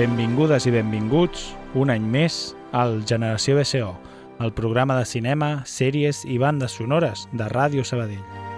Benvingudes i benvinguts un any més al Generació BCO, el programa de cinema, sèries i bandes sonores de Ràdio Sabadell.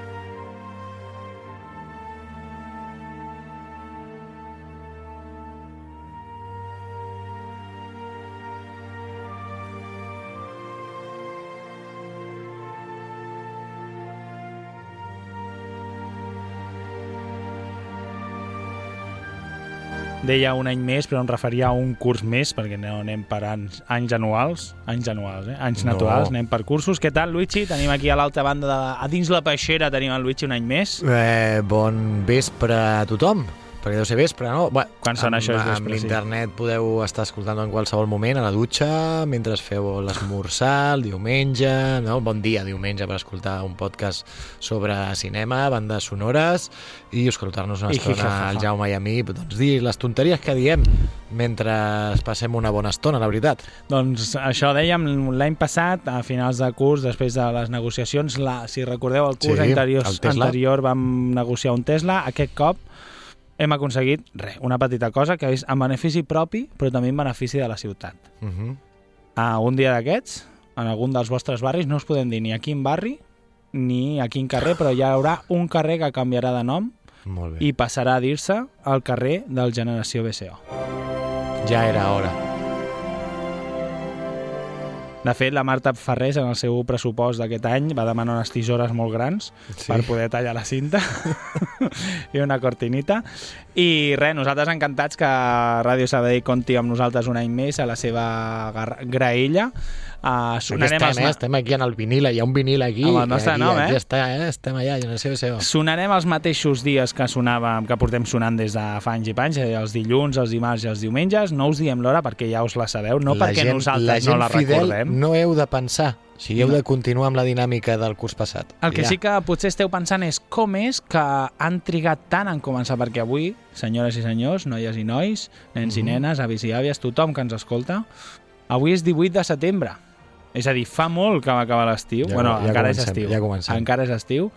Deia un any més, però em referia a un curs més, perquè no anem per anys, anys anuals, anys anuals, eh? anys No. naturals, anem per cursos. Què tal, Luigi? Tenim aquí a l'altra banda, de, a dins la peixera, tenim el Luigi un any més. Eh, bon vespre a tothom, perquè deu ser vespre, no? Bé, Quan sona amb, això és Amb vespre, sí. l'internet podeu estar escoltant en qualsevol moment, a la dutxa, mentre feu l'esmorzar, el diumenge, no? Bon dia, diumenge, per escoltar un podcast sobre cinema, bandes sonores, i escoltar-nos una I estona jijajaja. al Jaume i a mi, doncs dir les tonteries que diem mentre passem una bona estona, la veritat. Doncs això dèiem l'any passat, a finals de curs, després de les negociacions, la, si recordeu, el curs Sí, anterior, el anterior vam negociar un Tesla. Aquest cop hem aconseguit res, una petita cosa que és en benefici propi, però també en benefici de la ciutat. Uh -huh. A un dia d'aquests, en algun dels vostres barris, no us podem dir ni a quin barri ni a quin carrer, però hi haurà un carrer que canviarà de nom Molt bé. i passarà a dir-se el carrer del Generació BCO. Ja era hora. De fet, la Marta Ferrés, en el seu pressupost d'aquest any, va demanar unes tisores molt grans Sí. per poder tallar la cinta i una cortinita. I res, nosaltres encantats que Ràdio Sabadell conti amb nosaltres un any més a la seva graella. Uh, Aquí sonarem, estem, els, eh? estem aquí en el vinil, hi ha un vinil aquí. Amb el nostre aquí, nom, eh? Aquí està, eh? Estem allà, generació BCO. sonarem els mateixos dies que sonàvem, que portem sonant des de fa anys i panys, eh, els dilluns, els dimarts i els diumenges. No us diem l'hora perquè ja us la sabeu, no perquè nosaltres la gent no la fidel recordem. no heu de pensar, o sigui, heu No. de continuar amb la dinàmica del curs passat. El que Ja. sí que potser esteu pensant és com és que han trigat tant en començar, perquè avui, senyores i senyors, noies i nois, nens i Mhm. nenes, avis i àvies, tothom que ens escolta, avui és 18 de setembre. És a dir, fa molt que va acabar l'estiu. Ja- bueno, ja encara és comencem, estiu. ja comencem. Encara és estiu.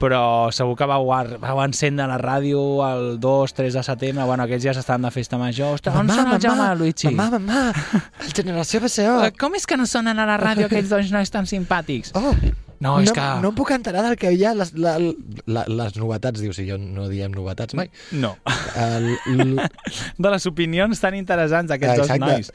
Però segur que vau, vau encendre la ràdio el 2-3 de setembre. Bueno, aquests dies estaven de festa major. Ostres, on sona el Jaume Luigi? Mamà, mamà, el generació BCO. Eh, Com és que no sonen a la ràdio aquells dos nois tan simpàtics? Oh, No, és no, que... no em puc enterar del que hi ha, les, la, la, les novetats, diu, si jo no diem novetats mai. No. El, l, de les opinions tan interessants d'aquests dos Exacte. nois.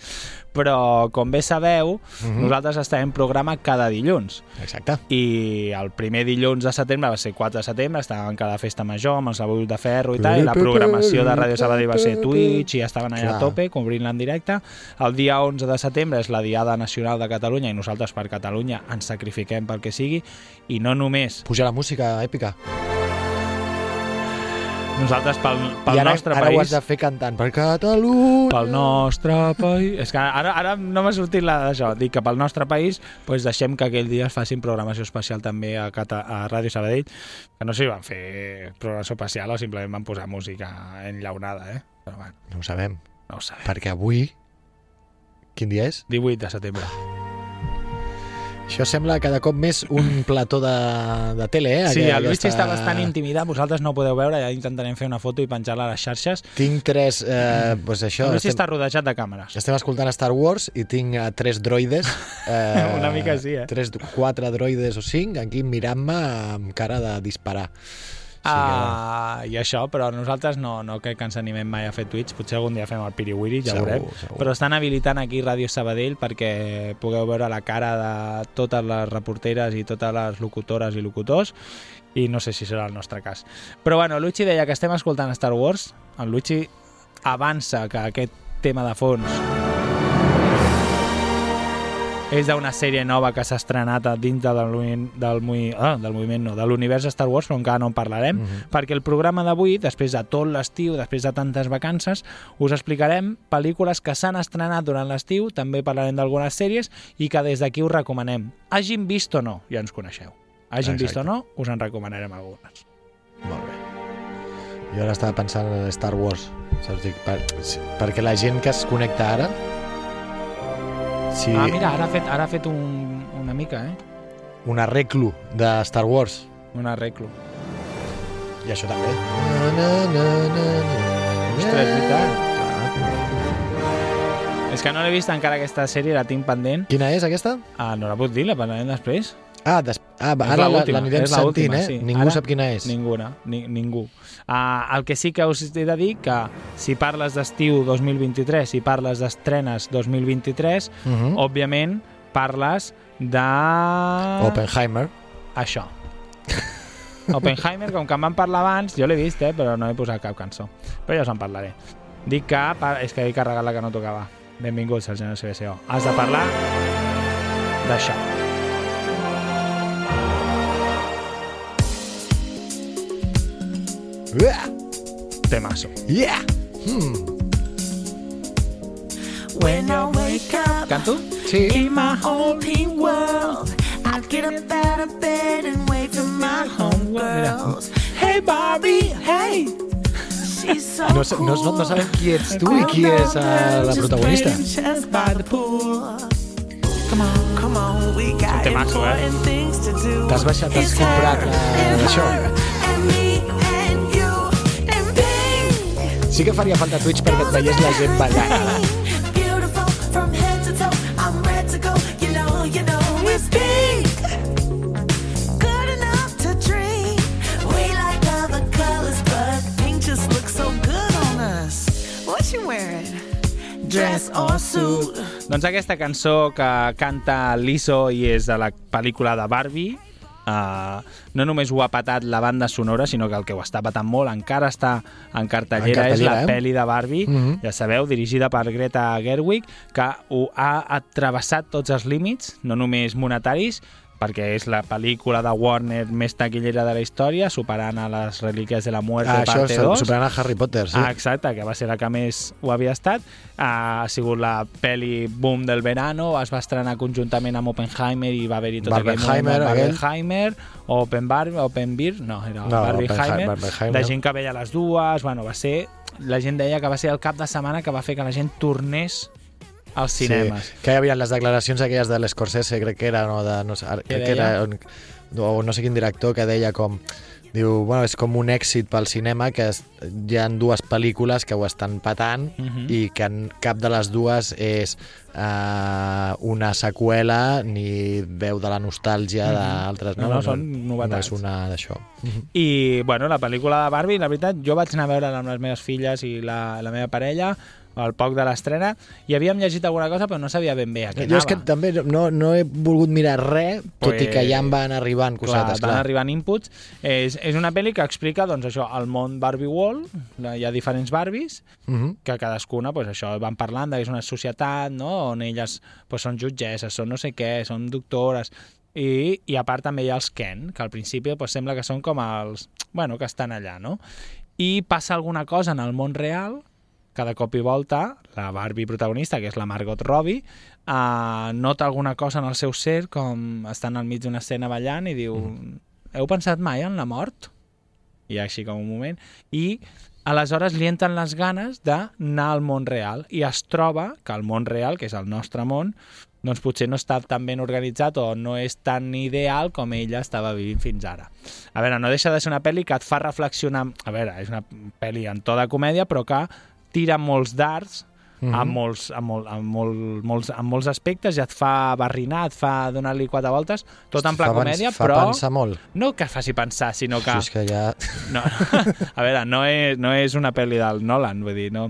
Però, com bé sabeu, Mhm. nosaltres estem programa cada dilluns. exacte. I el primer dilluns de setembre va ser 4 de setembre, estàvem cada festa major amb els abusos de ferro i tal, i la programació de Ràdio Sabadell va ser Twitch i estaven allà Clar. a tope, cobrint-la en directe. El dia 11 de setembre és la Diada Nacional de Catalunya i nosaltres per Catalunya ens sacrifiquem pel que sigui i no només Puja la música èpica. Nosaltres pel, pel I ara, nostre ara ho has país de fer cantant. Per Catalunya. pel nostre país... És que ara, ara no m'ha sortit la d'això. Dic que pel nostre país pues deixem que aquell dia es facin programació especial també a, Cata, a Ràdio Sabadell, que no sé si van fer programació especial o simplement van posar música enllaunada, eh? Però bueno, No ho sabem, no ho sabem. perquè avui... Quin dia és? 18 de setembre. Això sembla cada cop més un plató de, de tele, eh? Sí, el Luigi està bastant intimidat, vosaltres no ho podeu veure, ja intentarem fer una foto i penjar-la a les xarxes. Tinc tres... Eh, pues això, El Luigi estem, està rodejat de càmeres. estem escoltant Star Wars i tinc eh, tres droides. Eh, Una mica sí, eh? Tres, quatre droides o cinc aquí mirant-me amb cara de disparar. Sigui Ah, I això, però nosaltres no, no crec que ens animem mai a fer tuits, potser algun dia fem el piriwiri, ja Segur, veurem, segur. però estan habilitant aquí Ràdio Sabadell perquè pugueu veure la cara de totes les reporteres i totes les locutores i locutors i no sé si serà el nostre cas. Però bueno, Luigi deia que estem escoltant Star Wars, el Luigi avança que aquest tema de fons és d'una sèrie nova que s'ha estrenat a dintre del, del, ah, del moviment, no, de l'univers Star Wars, però encara no en parlarem, Mhm. perquè el programa d'avui, després de tot l'estiu, després de tantes vacances, us explicarem pel·lícules que s'han estrenat durant l'estiu, també parlarem d'algunes sèries i que des d'aquí us recomanem. Hagin vist o no, ja ens coneixeu. Hagin vist o Exacte. no, us en recomanarem algunes. Molt bé. Jo ara estava pensant en Star Wars, saps? Dic, per, perquè la gent que es connecta ara... Si Ah, mira, ara ha fet, ara ha fet un, una mica, eh? un arreglo de Star Wars, Un arreglo. i això també. Na, na, na, na, na, Ostres, és veritat. Clar. És que no l'he vist encara aquesta sèrie, la tinc pendent. Quina és aquesta? Ah, no la puc dir, la parlarem després. Ah, des... ah va, ara la- l'anirem és sentint, l'última, eh? sí. Ningú Ara, sap quina és. Ninguna, ni, ningú. Uh, el que sí que us he de dir que si parles d'estiu 2023, si parles d'estrenes 2023, Uh -huh. òbviament parles de... Oppenheimer. Això. Oppenheimer, com que em van parlar abans, jo l'he vist, eh, però no he posat cap cançó. Però ja us en parlaré. Dic que... És que he carregat la que no tocava. Benvinguts al Generació BCO. Has de parlar d'això. Temazo. Yeah! Hmm. When I wake up Canto? Sí. in my own pink world, I get up out of bed and wave to my homegirls. Hey Barbie, hey. She's so No, sa- no, no, no sabem qui ets tu i qui és uh, la protagonista. Come on, come on, we got temazo, eh? important things to do. T'has baixat, t'has comprat la- and això. Sí que faria falta Twitch perquè et veiés la gent ballant ara. Beautiful from head to toe. I'm ready to go. You know, you know it's pink. Good enough to dream. We like other colors, but pink just looks so good on us. What you wearing? Dress or suit? Doncs aquesta cançó que canta Liso i és de la pel·lícula de Barbie, Uh, no només ho ha patat la banda sonora, sinó que el que ho està patant molt, encara està en cartellera, En és la cartellera, eh? pel·li de Barbie, Mhm. ja sabeu, dirigida per Greta Gerwig, que ho ha travessat tots els límits, no només monetaris, perquè és la pel·lícula de Warner més taquillera de la història, superant a les Relíquies de la Muerte Ah, això parte és 2. superant a Harry Potter, sí. Ah, exacte, que va ser la que més ho havia estat. Ah, ha sigut la peli boom del verano, es va estrenar conjuntament amb Oppenheimer i va haver-hi tot Barbenheimer, aquell. Barbenheimer, Open Bar, Open Beer, no, era No, Barbenheimer, Barbenheimer. de gent que veia les dues, bueno, va ser... La gent deia que va ser el cap de setmana que va fer que la gent tornés als cinemes. Sí, que hi havia les declaracions aquelles de l'Escorsese, crec que era, no, de, no sé, crec que era, un- o no sé quin director que deia com diu, bueno, és com un èxit pel cinema que es, hi ha dues pel·lícules que ho estan patant Mhm. i que en cap de les dues és uh, una seqüela ni veu de la nostàlgia d'altres. No, no, són novetats. No és una d'això. I, bueno, la pel·lícula de Barbie, la veritat, jo vaig anar a veure amb les meves filles i la, la meva parella al poc de l'estrena i havíem llegit alguna cosa però no sabia ben bé a què Jo és anava. que també no, no he volgut mirar res, tot i que ja em van arribant cosetes. clar, van arribant inputs. És, és una pel·li que explica doncs, això, el món Barbie World, la- hi ha diferents Barbies, Mhm. que cadascuna pues, això van parlant de que és una societat no? on elles pues, són jutgesses, són no sé què, són doctores, i, i a part també hi ha els Ken, que al principi pues, sembla que són com els... Bueno, que estan allà, no? I passa alguna cosa en el món real, cada cop i volta, la Barbie protagonista, que és la Margot Robbie, uh, nota alguna cosa en el seu ser, com estan al mig d'una escena ballant i diu, heu pensat mai en la mort? I així com un moment. I aleshores li entren les ganes d'anar al món real i es troba que el món real, que és el nostre món, doncs potser no està tan ben organitzat o no és tan ideal com ella estava vivint fins ara. A veure, no deixa de ser una pel·li que et fa reflexionar... A veure, és una pel·li en to de comèdia, però que tira molts darts Mhm. amb, molts, amb, molt, amb, molt, molts, amb molts aspectes i et fa barrinar, et fa donar-li quatre voltes, tot en pla fa comèdia, fa però pensar molt. no que faci pensar, sinó que... Si és que ja... No, a veure, no és, no és una pel·li del Nolan, vull dir, no,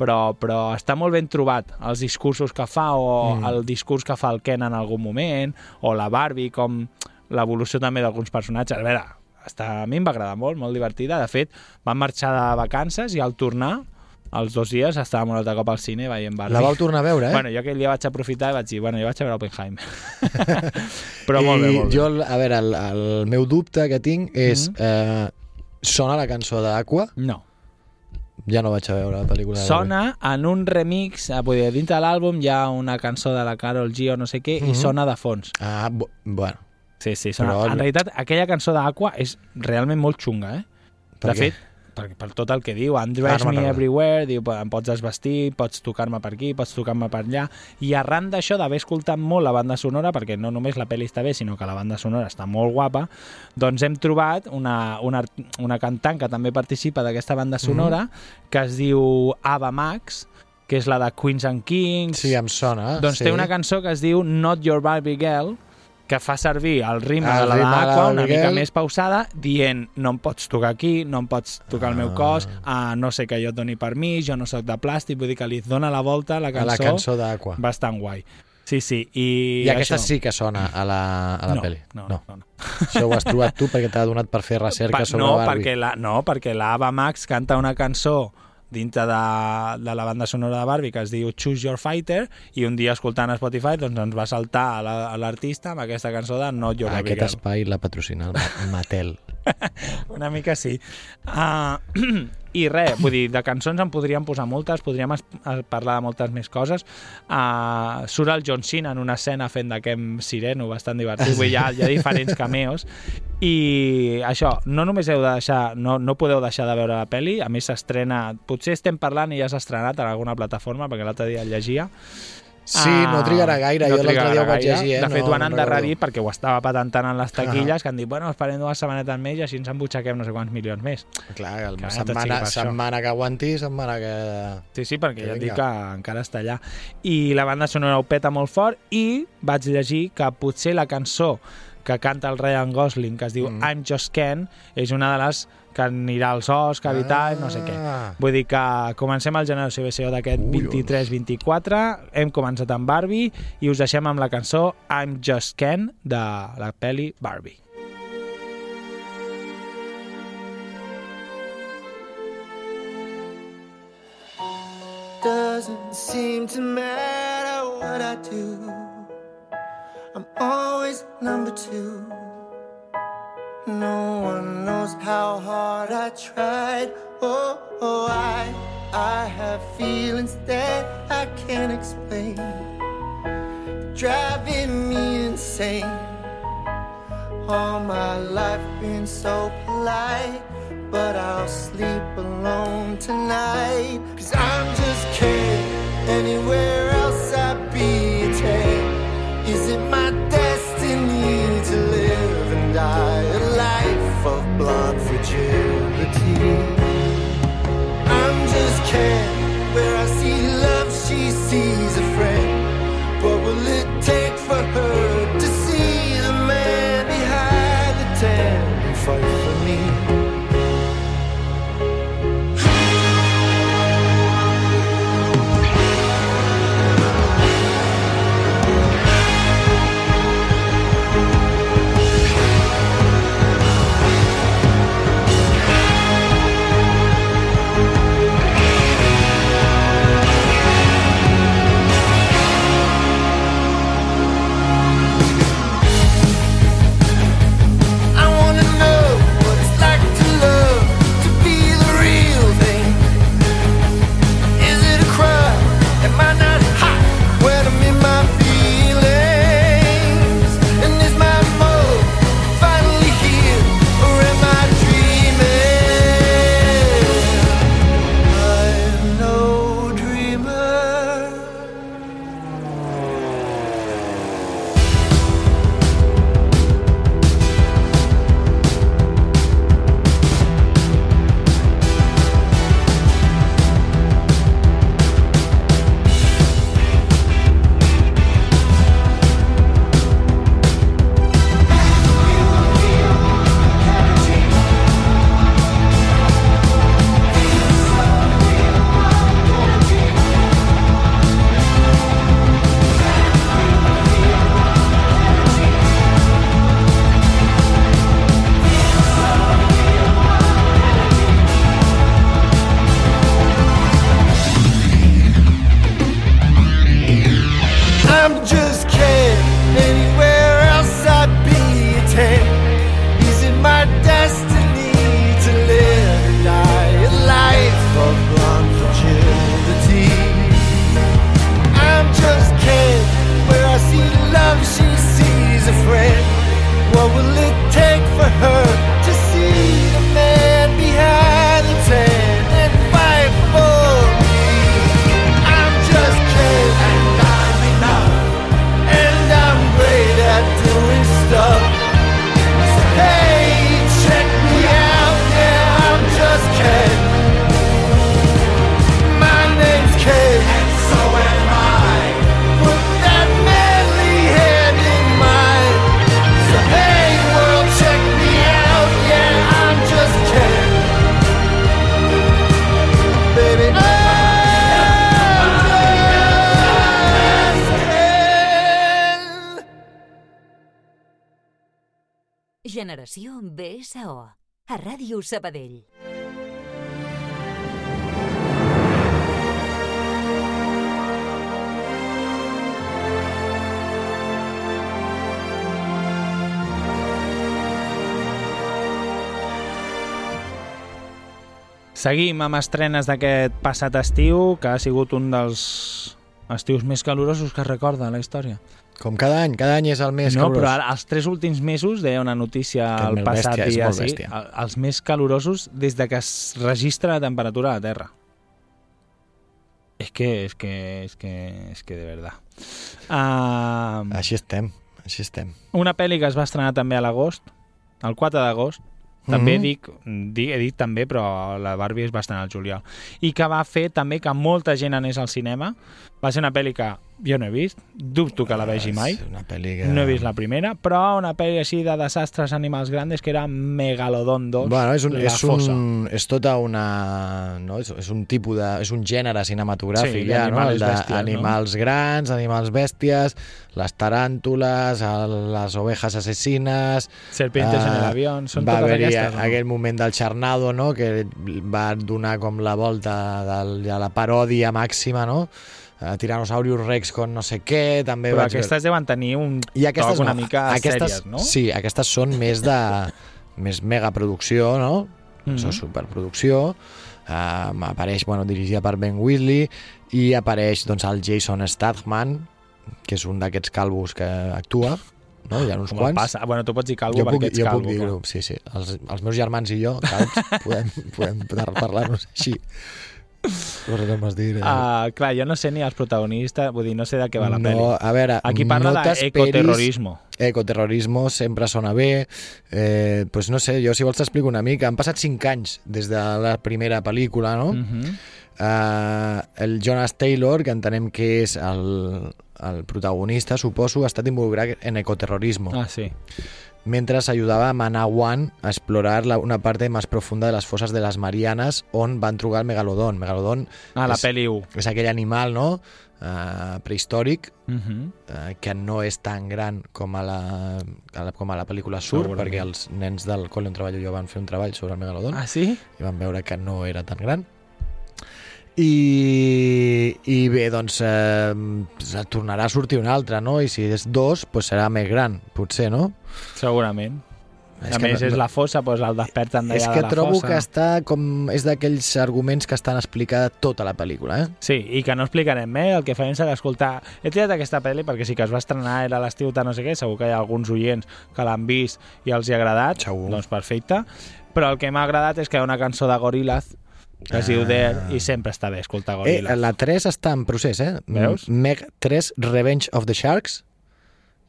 però, però està molt ben trobat els discursos que fa o mm. el discurs que fa el Ken en algun moment o la Barbie, com l'evolució també d'alguns personatges. A veure, està, a mi em va agradar molt, molt divertida. De fet, vam marxar de vacances i al tornar, els dos dies, estàvem un altre cop al cine veient Barbie. La vau tornar a veure, eh? Bueno, jo aquell dia vaig aprofitar i vaig dir, bueno, jo vaig a veure Oppenheim. però molt bé, I molt bé. jo, a veure, el, el meu dubte que tinc és... Mhm. eh, sona la cançó d'Aqua? No. Ja no vaig a veure la pel·lícula. Sona en un remix, eh, vull dir, dintre de l'àlbum hi ha una cançó de la Carol G o no sé què, Mhm. i sona de fons. Ah, bu bueno. Sí, sí, sona. Però En realitat, aquella cançó d'Aqua és realment molt xunga, eh? Per de què? fet, per, per tot el que diu, undress me everywhere, diu, em pots desvestir, pots tocar-me per aquí, pots tocar-me per allà, i arran d'això, d'haver escoltat molt la banda sonora, perquè no només la pel·li està bé, sinó que la banda sonora està molt guapa, doncs hem trobat una, una, una cantant que també participa d'aquesta banda Mhm. sonora, que es diu Ava Max, que és la de Queens and Kings, Sí, em sona. doncs sí. té una cançó que es diu Not Your Barbie Girl, que fa servir el ritme El de la d'Aqua una mica més pausada, dient no em pots tocar aquí, no em pots tocar el meu Ah. cos, ah, no sé que jo et doni permís, jo no sóc de plàstic, vull dir que li dona la volta a la A cançó, la cançó d'Aqua. bastant guai. Sí, sí, i, I aquesta això. sí que sona a la, a la no, pel·li. No, no, no. no. Això ho has trobat tu perquè t'ha donat per fer recerca Pa- sobre no, Barbie. perquè la, no, perquè la Ava Max canta una cançó dintre de, de la banda sonora de Barbie que es diu Choose Your Fighter i un dia escoltant a Spotify doncs ens va saltar a la- l'artista amb aquesta cançó de Not Your Barbie Aquest Girl. espai la patrocina el Ma- Mattel. Una mica sí. Uh, I res, vull dir, de cançons en podríem posar moltes, podríem es parlar de moltes més coses. Uh, surt el John Cena en una escena fent d'aquest sireno bastant divertit, vull dir, hi ha, hi ha diferents cameos. I això, no només heu de deixar, no, no podeu deixar de veure la peli, a més s'estrena, potser estem parlant i ja s'ha estrenat en alguna plataforma, perquè l'altre dia el llegia, Sí, no trigarà gaire. jo l'altre dia ho vaig llegir, eh? De fet, no, ho han no endarrerit recordo. perquè ho estava patentant en les taquilles, que han dit, bueno, esperem dues setmanetes més i així ens embutxaquem no sé quants milions més. Clar, el Que sigui setmana, setmana que aguanti, setmana que... Sí, sí, perquè Que ja et dic que encara està allà. I la banda sonora ho peta molt fort i vaig llegir que potser la cançó que canta el Ryan Gosling, que es diu Mm. I'm Just Ken, és una de les que anirà als Oscar i tal, no sé què. Ah. Vull dir que comencem el generació BCO d'aquest Ui, 23-24, hem començat amb Barbie i us deixem amb la cançó I'm Just Ken de la pel·li Barbie. Doesn't seem to matter what I do. I'm number two. No one knows how hard I tried. Oh, oh I, I have feelings that I can't explain. Driving me insane. All my life been so polite, but I'll sleep alone tonight. Cause I'm just kidding. Anywhere else I'd be a. Is it my blind. Sabadell. Seguim amb estrenes d'aquest passat estiu, que ha sigut un dels estius més calorosos que recorda la història. Com cada any, cada any és el més no, calorós. però ara, els tres últims mesos, deia una notícia al passat bèstia, dia, sí, bèstia. els més calorosos des de que es registra la temperatura a la Terra. És que, és que, és que, és que de veritat. Uh, Així estem, així estem. una pel·li que es va estrenar també a l'agost, el 4 d'agost, també Mhm. dic, dic, he dit també, però la Barbie es va estrenar al juliol. I que va fer també que molta gent anés al cinema. Va ser una pel·li que jo no he vist, dubto que la vegi mai. És una pel·li que... No he vist la primera, però una pel·li així de desastres animals grandes que era Megalodon 2. Bueno, és, un, la és, fossa. un, és tota una... No? És, és un tipus de... És un gènere cinematogràfic Sí, ja, no? El de bèsties, no? animals grans, animals bèsties, les taràntules, les ovejas assassines... Serpientes en el Ah, avión, són va totes haver-hi aquestes. no? aquell moment del Charnado, no?, que va donar com la volta del, de la paròdia màxima, no?, Uh, Tiranosaurus Rex con no sé què, també Però vaig aquestes deuen tenir un I aquestes toc una no, mica aquestes, sèries, no? Sí, aquestes són més de més megaproducció, no? Mm. -hmm. superproducció. Um, apareix, bueno, dirigida per Ben Wheatley i apareix doncs, el Jason Statham, que és un d'aquests calvos que actua, no? Hi ha uns Com quants. passa? Bueno, tu pots dir calvo jo perquè puc, ets jo calvo. puc dir-ho, sí, sí. Els, els meus germans i jo, calbs, podem, podem parlar-nos així. Podem dir... Eh? Uh, clar, jo no sé ni els protagonistes, vull dir, no sé de què va la pel·li. no, a veure, Aquí parla no d'ecoterrorismo. Ecoterrorismo sempre sona bé. Eh, pues no sé, jo si vols t'explico una mica. Han passat 5 anys des de la primera pel·lícula, no? Mm. Mhm. Eh, el Jonas Taylor, que entenem que és el, el protagonista, suposo, ha estat involucrat en ecoterrorismo. Ah, sí. Mientras ayudaba a Manawan a explorar la- una parte más profunda de las fosas de las Marianas on van trobar el megalodón. Megalodón Ah, la és, pel·li 1. és aquell animal no? uh, prehistòric Uh -huh. uh, que no és tan gran com a la, a la, com a la pel·lícula Segurament. perquè els nens del col·le on treballo jo van fer un treball sobre el megalodón Ah, sí? i van veure que no era tan gran. I, i bé, doncs eh, tornarà a sortir un altre, no? I si és dos, doncs serà més gran, potser, no? Segurament. És a que més, no- és la fossa, doncs el desperten d'allà És de que la trobo fossa. que està com... És d'aquells arguments que estan explicats tota la pel·lícula, eh? Sí, i que no explicarem més, el que farem serà escoltar... He triat aquesta pel·li perquè sí que es va estrenar, era a l'estiu, tant no sé què, segur que hi ha alguns oients que l'han vist i els hi ha agradat, Segur. doncs perfecte. Però el que m'ha agradat és que hi ha una cançó de Gorillaz que es diu. There i sempre està bé escoltar Eh, Gorillaz. la 3 està en procés, eh? Veus? Meg 3 Revenge of the Sharks,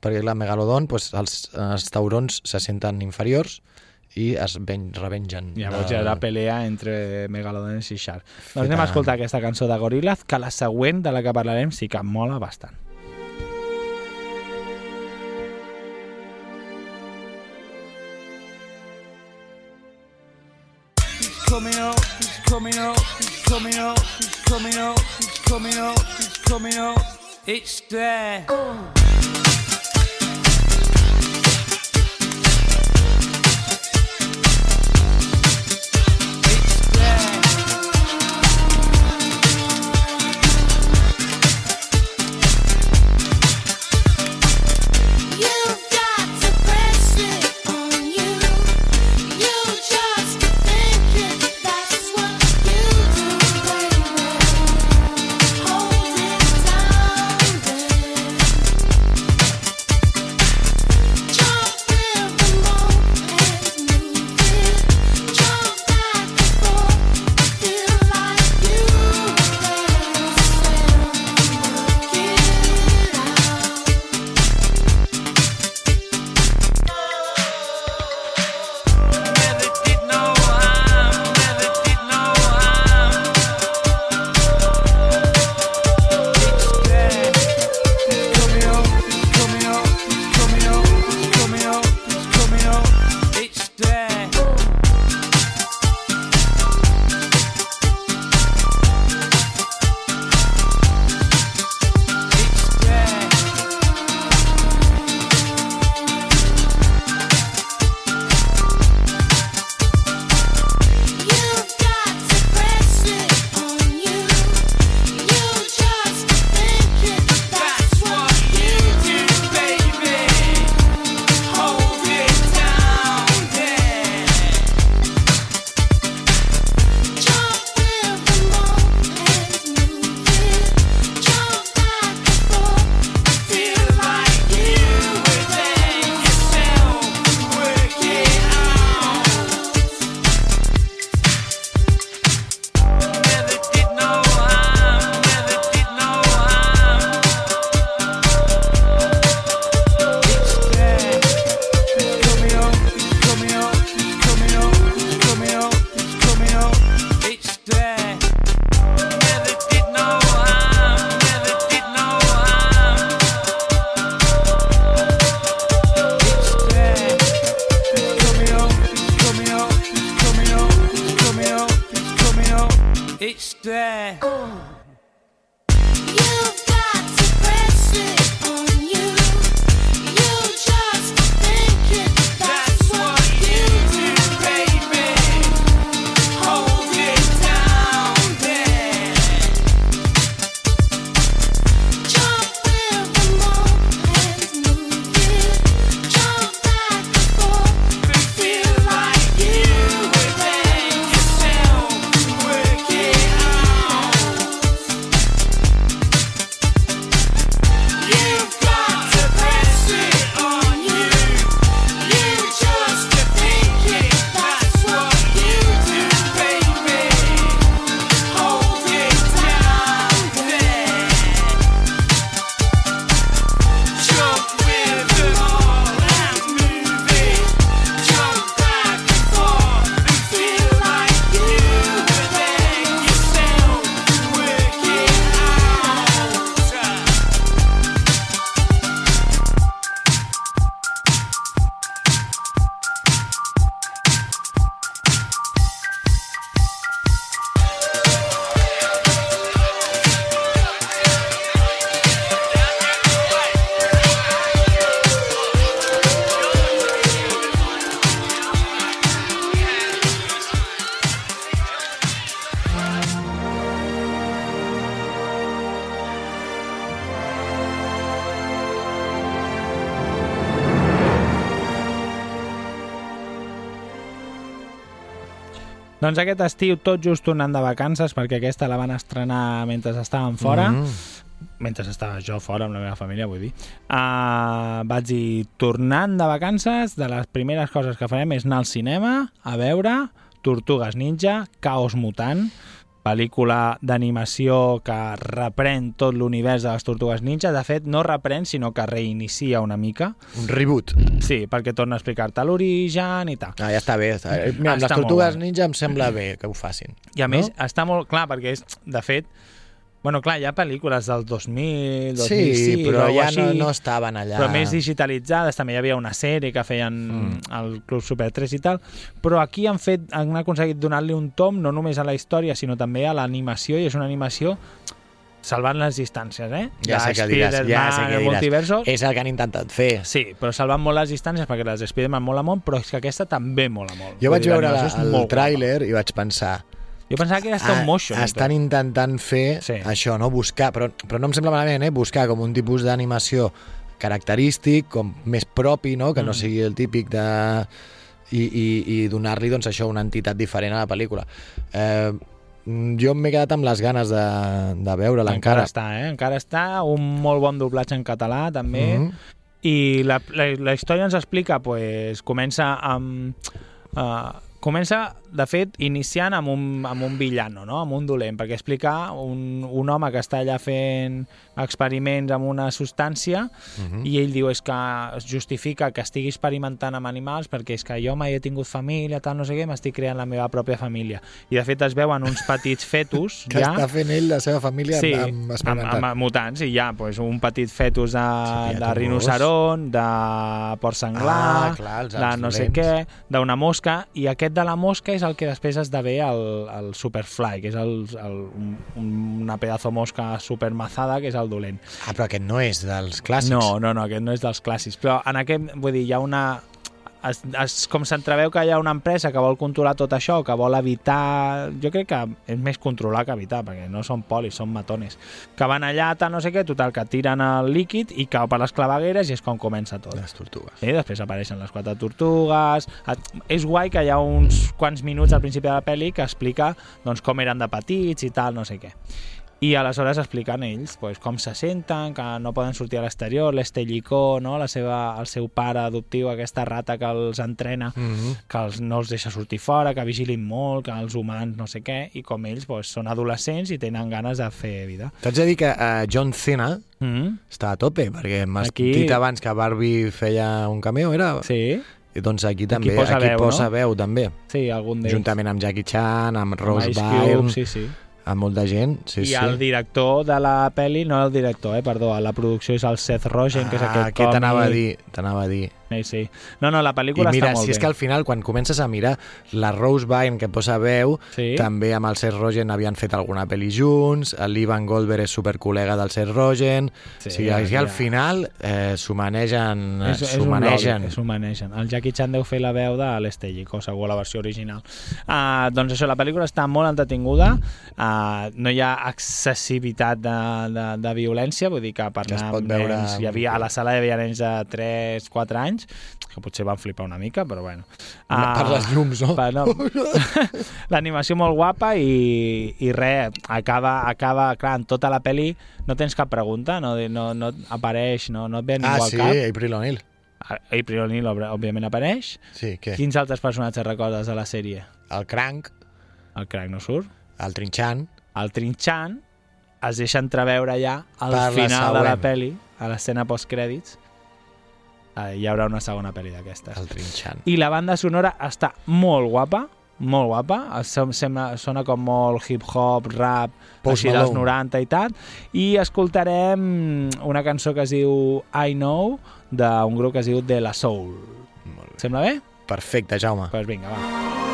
perquè la Megalodon, doncs, els, els taurons se senten inferiors i es ven, revengen. Llavors hi de- haurà pelea entre Megalodons i Shark. Doncs anem a escoltar aquesta cançó de Gorillaz, que la següent de la que parlarem sí que mola bastant. Coming up, he's coming up, he's coming up, he's coming up, he's coming up. It's there. It's Doncs aquest estiu, tot just tornant de vacances, perquè aquesta la van estrenar mentre estàvem fora, mm -hmm. mentre estava jo fora amb la meva família, vull dir, uh, vaig dir, tornant de vacances, de les primeres coses que farem és anar al cinema a veure Tortugues Ninja, Caos Mutant, pel·lícula d'animació que reprèn tot l'univers de les Tortugues Ninja. De fet, no reprèn, sinó que reinicia una mica. Un reboot. Sí, perquè torna a explicar-te l'origen i tal. Ah, ja està bé. Està bé. Mira, amb les Està molt tortugues ninja em sembla bé que ho facin. I a més, està molt clar, perquè és, de fet, bueno, clar, hi ha pel·lícules del 2000, 2005, Sí, però ja així, no, no estaven allà. però més digitalitzades, també hi havia una sèrie que feien mm. el Club Super 3 i tal, però aquí han fet han aconseguit donar-li un tom no només a la història, sinó també a l'animació, i és una animació salvant les distàncies, eh? Ja sé què diràs, ja sé què el diràs. Multiverso, És el que han intentat fer. Sí, però salvant molt les distàncies perquè les de Spider-Man mola molt, però és que aquesta també mola molt. Jo vaig veure és el molt tràiler i vaig pensar... Jo pensava que era stop Ah, motion. i estan intentant fer Sí. això, no? Buscar, però, però no em sembla malament, eh? Buscar com un tipus d'animació característic, com més propi, no? Que no Mm. sigui el típic de... I, i, i donar-li, doncs, això, una entitat diferent a la pel·lícula. Eh, jo m'he quedat amb les ganes de, de veure-la encara encara. està, eh? Encara està, un molt bon doblatge en català també, Mhm. i la, la, la història ens explica, pues, comença amb... Uh, comença, de fet, iniciant amb un, amb un villano, no? amb un dolent, perquè explica un, un home que està allà fent experiments amb una substància Mhm. i ell diu és que es justifica que estigui experimentant amb animals perquè és que jo mai he tingut família, tal, no sé què, m'estic creant la meva pròpia família. I de fet es veuen uns petits fetus Que ja està fent ell la seva família sí, amb, amb amb, amb mutants, i ja, pues, un petit fetus de, Sí, de rinoceron, de porc senglar, Ah, clar, els- de no sé dolents. què, d'una mosca, i aquest de la mosca és el que després esdevé el, el Superfly, que és el, el, un, una pedazo mosca supermazada, que és el dolent. Ah, però aquest no és dels clàssics. No, no, no, aquest no és dels clàssics, però en aquest, vull dir, hi ha una... Es, es, com s'entreveu que hi ha una empresa que vol controlar tot això, que vol evitar... Jo crec que és més controlar que evitar, perquè no són polis, són matones. Que van allà, tal, no sé què, total, que tiren el líquid i cau per les clavegueres i és com comença tot. Les tortugues. I després apareixen les quatre tortugues... És guai que hi ha uns quants minuts al principi de la pel·li que explica doncs, com eren de petits i tal, no sé què. I aleshores expliquen ells pues, com se senten, que no poden sortir a l'exterior, l'Estellicó, no? la seva, el seu pare adoptiu, aquesta rata que els entrena, Mm -hmm. que els, no els deixa sortir fora, que vigilin molt, que els humans no sé què, i com ells pues, són adolescents i tenen ganes de fer vida. T'haig de dir que uh, John Cena Mm -hmm. està a tope, perquè m'has Aquí- dit abans que Barbie feia un cameo, era? Sí, I doncs aquí també, posa aquí veu, posa no? veu també. sí, algun d'ells. Juntament amb Jackie Chan, amb Rose Byrne, sí, sí. Amb molta gent. Sí, I sí. el director de la pel·li, no el director, eh, perdó, la producció és el Seth Rogen, que és ah, aquest què t'anava a còmic. dir? T'anava a dir. Sí, sí. No, no, la I pel·lícula mira, està molt si és bé. que al final, quan comences a mirar la Rose Byrne, que posa veu, Sí. també amb el Seth Rogen havien fet alguna pel·li junts, l'Ivan Goldberg és supercol·lega del Seth Rogen, Sí, o sigui, al ja. final eh, s'ho manegen, És, és s'ho manegen. s'ho manegen. El Jackie Chan deu fer la veu de l'Estellico, segur, la versió original. Uh, doncs això, la pel·lícula està molt entretinguda, uh, no hi ha excessivitat de, de, de violència, vull dir que per Que anar veure nens, hi havia, a la sala hi havia nens de 3-4 anys, que potser van flipar una mica, però bueno. Per les llums, no? Per, no. L'animació molt guapa i, i res, acaba, acaba, clar, en tota la pel·li no tens cap pregunta, no, no, no apareix, no, no et ve ningú Ah, al sí, cap. April O'Neil. April O'Neil, òbvi- òbviament, apareix. Sí, què? Quins altres personatges recordes de la sèrie? El Crank, El Crank no surt. el Trinchan, El Trinchan es deixa entreveure ja al Per la final de la pel·li, a l'escena postcrèdits. Eh, hi haurà una segona pel·li d'aquestes. el Trinchan. I la banda sonora està molt guapa, molt guapa, sembla, sona com molt hip-hop, rap, Post així dels Malone. 90 i tal, i escoltarem una cançó que es diu I Know, d'un grup que es diu De La Soul. Molt bé. Sembla bé? Perfecte, Jaume. Doncs pues vinga, va.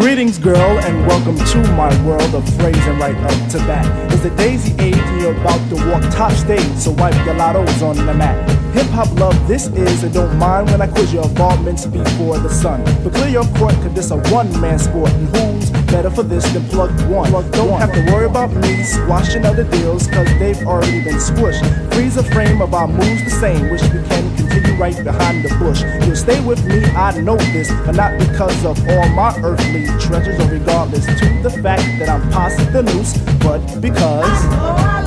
Greetings, girl, and welcome to my world of phrasing right up to bat. It's the daisy age, and you're about to walk top stage, so wipe your lottos on the mat. Hip hop love, this is, and don't mind when I quiz your involvements before the sun. But clear your court, cause this a one man sport, and who's better for this than plug one? don't have to worry about me squashing other deals, cause they've already been squished. Freeze a frame of our moves the same, which we can continue right behind the bush. You'll stay with me, I know this, but not because of all my earthly treasures, or regardless to the fact that I'm past the noose, but because.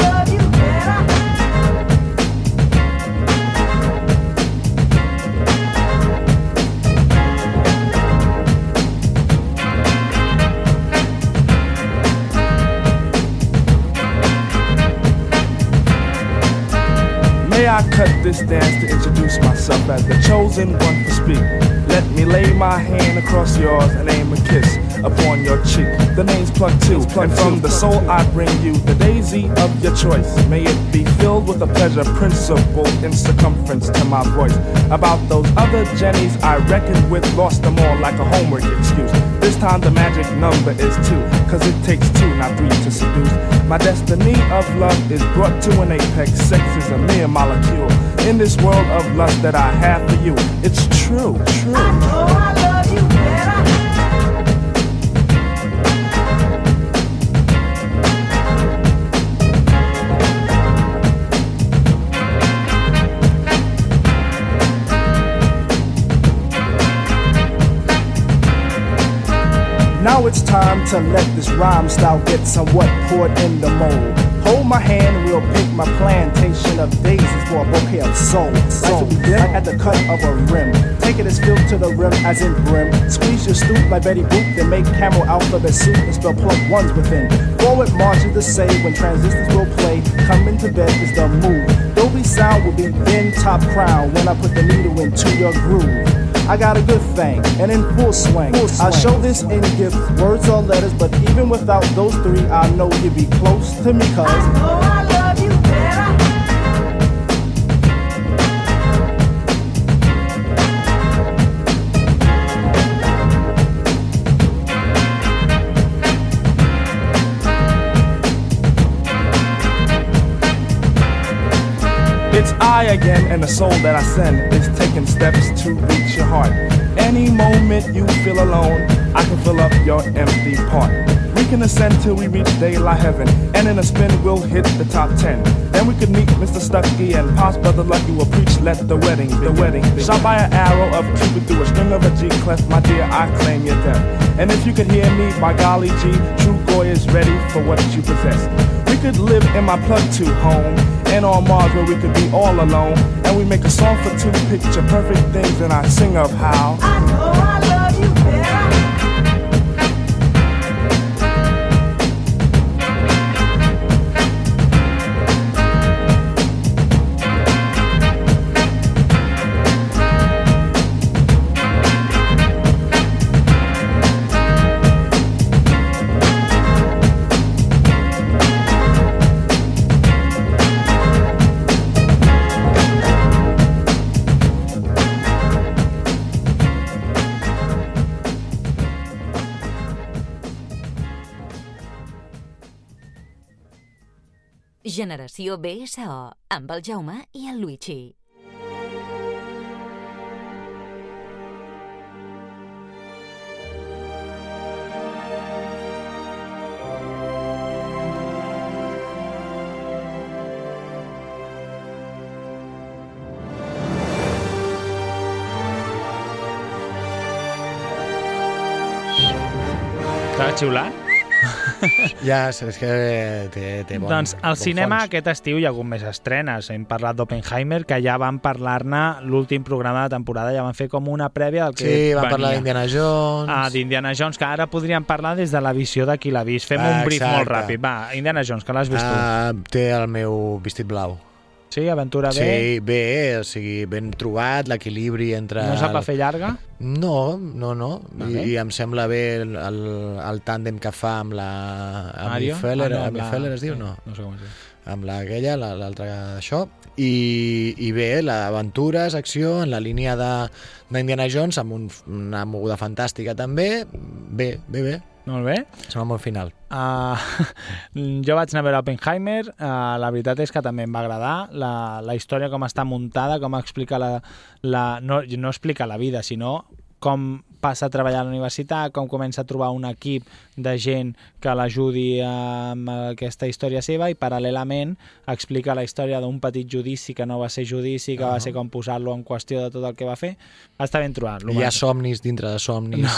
May I cut this dance to introduce myself as the chosen one to speak? Let me lay my hand across yours and aim a kiss upon your cheek. The name's Plug Two, and from the soul I bring you the daisy of your choice. May it be filled with a pleasure principle in circumference to my voice. About those other Jennies I reckoned with, lost them all like a homework excuse. This time the magic number is two, cause it takes two, not three to seduce. My destiny of love is brought to an apex. Sex is a mere molecule. In this world of lust that I have for you, it's true, true. Now it's time to let this rhyme style get somewhat poured in the mold. Hold my hand and we'll pick my plantation of daisies for a bouquet of soul. Life will begin at the cut of a rim. Take it as filled to the rim as in brim. Squeeze your stoop like Betty Boop, then make camel alphabet soup and spell plug ones within. Forward march is the say when transistors will play. Coming to bed is the move. Dolby sound will be then top crown when I put the needle into your groove. I got a good thing, and in full swing. I show this in gifts, words or letters, but even without those three, I know you'd be close to me, cause. I again, and the soul that I send is taking steps to reach your heart. Any moment you feel alone, I can fill up your empty part. We can ascend till we reach daylight heaven, and in a spin we'll hit the top ten. Then we could meet Mr. Stucky and Pops Brother Lucky will preach, let the wedding, the wedding. Shot by an arrow of Cupid through a string of a G clef, my dear, I claim your death. And if you could hear me, by golly G, true goy is ready for what you possess. We could live in my plug two home and on Mars where we could be all alone. And we make a song for two picture perfect things and I sing of how. Generació BSO, amb el Jaume i el Luigi. T'ha xiulat? Ja, és que té, té bon doncs al bon cinema fons. aquest estiu hi ha hagut més estrenes. Hem parlat d'Oppenheimer, que ja van parlar-ne l'últim programa de temporada, ja van fer com una prèvia del que Sí, van venia. parlar d'Indiana Jones. Ah, d'Indiana Jones, que ara podríem parlar des de la visió de qui l'ha vist. Fem Ah, un brief exacte. molt ràpid. Va, Indiana Jones, que l'has vist tu. Ah, té el meu vestit blau. Sí, aventura bé? Sí, bé, o sigui, ben trobat, l'equilibri entre... No sap a fer llarga? No, no, no. I. I em sembla bé el, el, el tàndem que fa amb la... Amb Mario? Feller, Ah, no, amb amb la- Feller es diu? sí, No. no sé com es diu. Amb aquella, la- l'altra d'això. I, I bé, l'aventures, acció, en la línia de- d'Indiana Jones, amb un, una moguda fantàstica també. Bé, bé, bé. Molt bé. Sembla molt final. Uh, jo vaig anar a veure Oppenheimer, uh, la veritat és que també em va agradar la, la història com està muntada, com explica la, la no, no explica la vida, sinó com passa a treballar a la universitat, com comença a trobar un equip de gent que l'ajudi amb aquesta història seva i paral·lelament explica la història d'un petit judici que no va ser judici, que uh -huh. va ser com posar-lo en qüestió de tot el que va fer. Està ben trobat. Hi ha somnis dintre de somnis. No.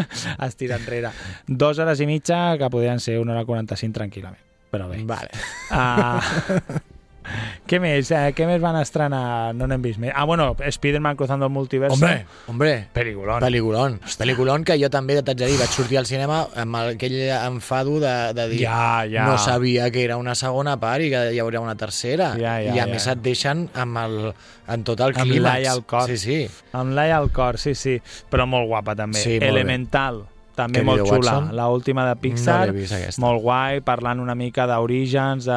es tira enrere. Dos hores i mitja que podrien ser una hora 45 tranquil·lament. Però bé. Vale. Uh, què més? Eh, què més van estrenar? No n'hem vist més. Ah, bueno, Spider-Man Cruzando el Multiverso. Hombre, hombre. Peliculón. Peliculón. Peliculón que jo també t'haig de dir, vaig sortir al cinema amb aquell enfado de, de dir Ja, ja. no sabia que era una segona part i que hi hauria una tercera. Ja, ja, I a ja. més et deixen amb el, en tot el Amb clímax. l'ai al cor. Sí, sí. Amb l'ai al cor, sí, sí. Però molt guapa, també. Sí, molt bé. Elemental. També Que molt xula. Watson? La última de Pixar. No vist, aquesta. molt guai, parlant una mica d'orígens, de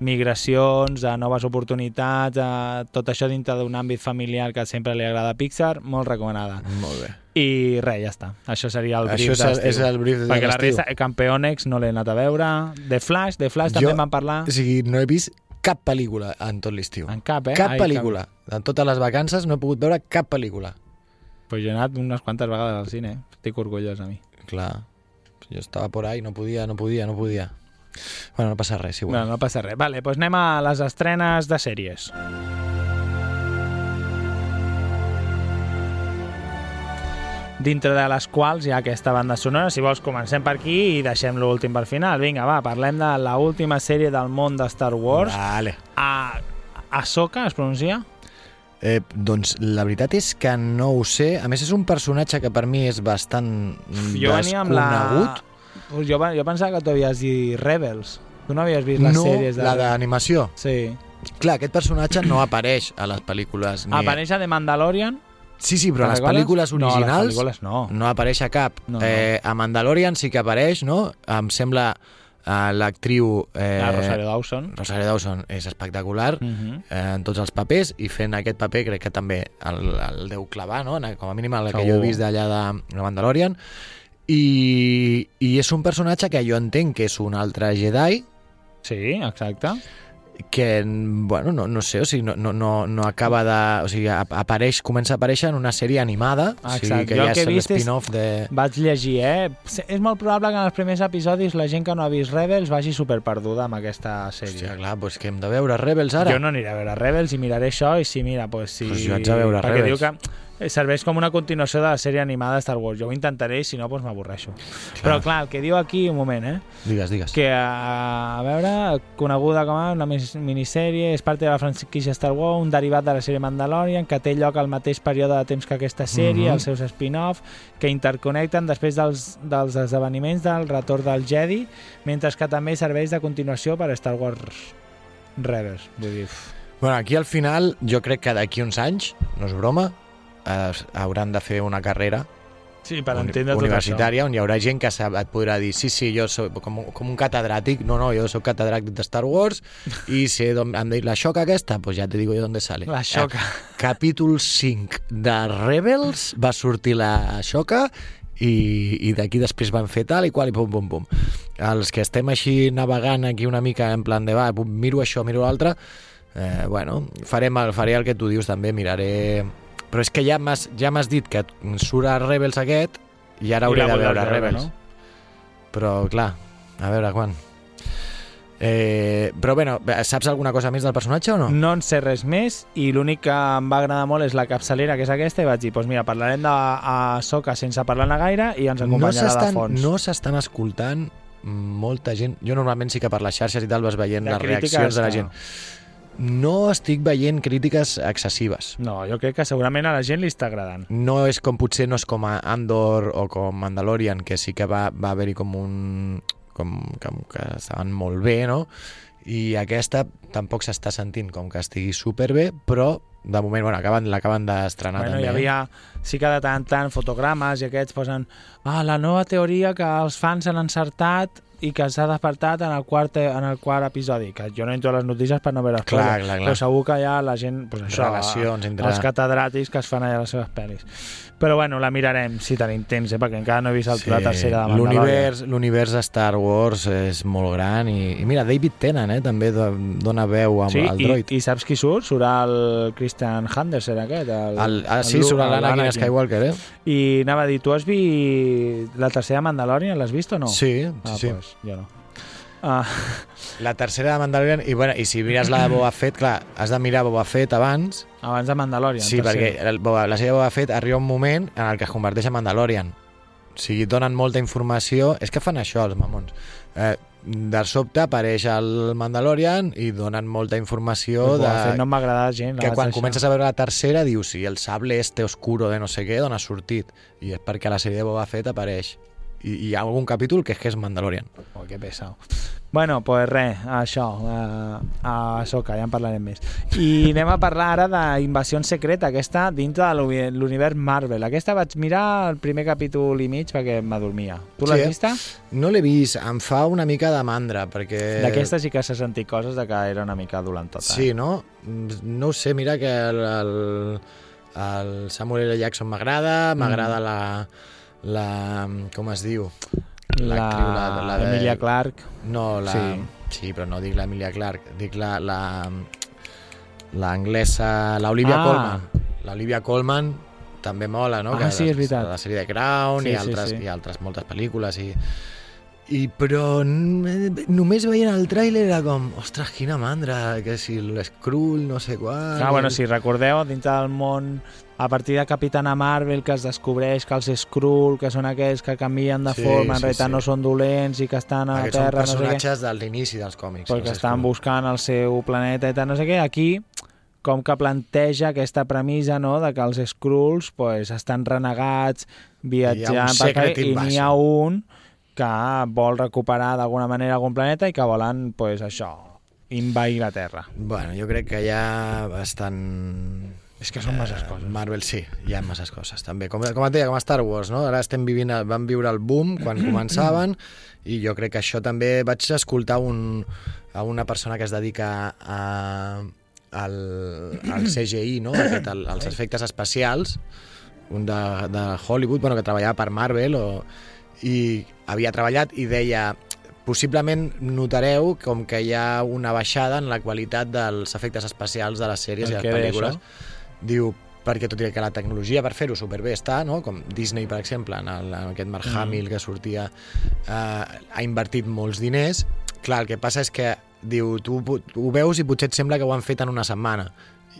migracions, de noves oportunitats, de tot això dintre d'un àmbit familiar que sempre li agrada a Pixar, molt recomanada. Molt bé. I res, ja està. Això seria el brief Això és el- d'estiu. és el brief de Perquè la resta, Campeonex no l'he anat a veure. The Flash, The Flash també en van parlar. O sigui, no he vist cap pel·lícula en tot l'estiu. En cap, eh? Cap Ai, pel·lícula. En totes les vacances no he pogut veure cap pel·lícula. Pues jo he anat unes quantes vegades al cine. Estic orgullós a mi. Clar. Jo estava por ahí, no podia, no podia, no podia. Bueno, no passa res, igual. No, no passa res. Vale, doncs anem a les estrenes de sèries. dintre de les quals hi ha aquesta banda sonora. Si vols, comencem per aquí i deixem l'últim per final. Vinga, va, parlem de la última sèrie del món de Star Wars. Vale. A Ahsoka, es pronuncia? Eh, doncs la veritat és que no ho sé. A més, és un personatge que per mi és bastant Jo venia amb la... Pues jo, jo pensava que tu havies dit Rebels. Tu no havies vist les no, sèries de... la d'animació. Sí. Clar, aquest personatge no apareix a les pel·lícules. Ni... Apareix a The Mandalorian? Sí, sí, però a les pel·lícules No, a les originals pel·lícules no. no apareix a cap. No, no. Eh, a Mandalorian sí que apareix, no? Em sembla eh, l'actriu... Eh, La Rosario Dawson. Rosario Dawson és espectacular Mhm. eh, en tots els papers i fent aquest paper crec que també el, el deu clavar, no? Com a mínim el que Segur. jo he vist d'allà de, de Mandalorian i, i és un personatge que jo entenc que és un altre Jedi Sí, exacte. que, bueno, no, no sé, o sigui, no, no, no, no acaba de... O sigui, ap- apareix, comença a aparèixer en una sèrie animada, o sigui, Exacte. que Jo ja que és l'spin-off de... Vaig llegir, eh? És molt probable que en els primers episodis la gent que no ha vist Rebels vagi super perduda amb aquesta sèrie. Hòstia, clar, doncs que hem de veure Rebels ara. Jo no aniré a veure Rebels i miraré això i si mira, pues, si... Pues jo haig de veure Perquè Rebels. diu que serveix com una continuació de la sèrie animada de Star Wars. Jo ho intentaré i si no, pues m'avorreixo. Però clar, el que diu aquí, un moment, eh? Digues, digues. que a, a veure, coneguda com a una minissèrie, és part de la franquícia Star Wars, un derivat de la sèrie Mandalorian, que té lloc al mateix període de temps que aquesta sèrie, Mhm. els seus spin-off, que interconnecten després dels, dels esdeveniments del retorn del Jedi, mentre que també serveix de continuació per Star Wars Rebels. Vull dir, Bueno, aquí al final, jo crec que d'aquí uns anys, no és broma, eh, hauran de fer una carrera sí, per entendre tot això. universitària on hi haurà gent que et podrà dir sí, sí, jo soc com, com un catedràtic, no, no, jo soc catedràtic de Star Wars i sé d'on em dit la xoca aquesta, pues ja te digo yo dónde sale. La xoca. Eh, capítol 5 de Rebels va sortir la xoca i, i d'aquí després van fer tal i qual i pum, pum, pum. Els que estem així navegant aquí una mica en plan de va, miro això, miro l'altre, eh, bueno, farem el, faré el que tu dius també, miraré... Però és que ja m'has ja dit que surt a Rebels aquest i ara I hauré la de veure veure, Rebels. no? Però, clar, a veure quan. Eh, però, bueno, saps alguna cosa més del personatge o no? No en sé res més i l'únic que em va agradar molt és la capçalera, que és aquesta, i vaig dir, doncs mira, parlarem de a Soca sense parlar-ne gaire i ens no acompanyarà de s'estan fons. no s'estan escoltant molta gent. Jo normalment sí que per les xarxes i tal vas veient De les reaccions de la no. gent. No estic veient crítiques excessives. No, jo crec que segurament a la gent li està agradant. No és com potser no és com a Andor o com Mandalorian, que sí que va, va haver-hi com un... Com, com que estaven molt bé, no? I aquesta tampoc s'està sentint com que estigui superbé, però de moment, bueno, acaben, l'acaben d'estrenar Bueno, també. hi havia, sí que de tant tant, fotogrames i aquests posen ah, la nova teoria que els fans han encertat i que s'ha despertat en el, quart, en el quart episodi, que jo no entro a les notícies per no veure Clar, spoilers, clar, clar. però segur que hi ha la gent, pues això, Relacions entre- els catedràtics que es fan allà les seves pel·lis. Però bueno, la mirarem si tenim temps, eh, perquè encara no he vist el, la tercera de. L'univers l'univers de Star Wars és molt gran i, i mira, David Tennant eh, també do- dona veu amb Sí, el i, droid. i saps qui surt? Surt el Christian Henderson aquest. El, El, ah, sí, el l'Anakin Anakin. Skywalker, eh? I anava a dir, tu has vist la tercera Mandalorian? L'has vist o no? Sí, ah, sí. Pues, jo no. Ah, La tercera de Mandalorian, i, bueno, i si mires la de Boba Fett, clar, has de mirar Boba Fett abans, abans de Mandalorian. sí, perquè tercera. el, Boba, la sèrie de Boba Fett arriba un moment en el que es converteix en Mandalorian. O sigui, donen molta informació, és que fan això els mamons. Eh, de sobte apareix el Mandalorian i donen molta informació Pues, de... Fett no m'ha agradat gent. que quan comences a veure la tercera dius, sí, el sable este oscuro de no sé què, d'on ha sortit? I és perquè la sèrie de Boba Fett apareix. I, hi ha algun capítol que és que és Mandalorian. Oh, que pesau. Bueno, pues res, això, a, a Soca, ja en parlarem més. I anem a parlar ara d'Invasió Secreta, aquesta dintre de l'uni- l'univers Marvel. Aquesta vaig mirar el primer capítol i mig perquè m'adormia. Tu l'has Sí, eh? vista? No l'he vist, em fa una mica de mandra, perquè... D'aquesta sí que s'ha sentit coses de que era una mica dolentota. Sí, Eh? no? Mm, No ho sé, mira que el, el, el Samuel L. Jackson m'agrada, Mm. m'agrada la, la... com es diu? La, L'actriu, la- la de- Emilia Clarke. No, la... Sí. Sí, però no dic l'Emilia Clarke, dic la... la l'anglesa, l'Olivia Ah. Colman. L'Olivia Colman també mola, no? Ah, que sí, la- és veritat. La sèrie de Crown Sí, i, sí, altres, sí. i altres moltes pel·lícules i, i però només veient el tràiler era com, ostres, quina mandra, que si l'Skrull, no sé qual... Ah, bueno, si recordeu, dintre del món, a partir de Capitana Marvel, que es descobreix que els Skrull, que són aquells que canvien de Sí, forma, en sí, realitat sí. no són dolents i que estan a la Aquests són Terra, no sé què, personatges de l'inici dels còmics. perquè estan Skrull. buscant el seu planeta i tal, no sé què, aquí com que planteja aquesta premissa no, de que els Skrulls pues, estan renegats, viatjant per i n'hi ha un que vol recuperar d'alguna manera algun planeta i que volen, pues, això, invair la Terra. Bueno, jo crec que hi ha bastant... És que són masses coses. Marvel sí, hi ha masses coses també. Com, com et deia, com a Star Wars, no? Ara estem vivint, vam viure el boom quan començaven i jo crec que això també vaig escoltar un, a una persona que es dedica a, al, al CGI, no? Aquest, al, als efectes especials, un de, de Hollywood, bueno, que treballava per Marvel o, i havia treballat i deia possiblement notareu com que hi ha una baixada en la qualitat dels efectes especials de les sèries i les pel·lícules. això? Diu, perquè tot i que la tecnologia per fer-ho superbé està, no? com Disney, per exemple, en, el, en aquest Mark Mm. Hamill que sortia, eh, ha invertit molts diners. Clar, el que passa és que diu, tu, ho veus i potser et sembla que ho han fet en una setmana.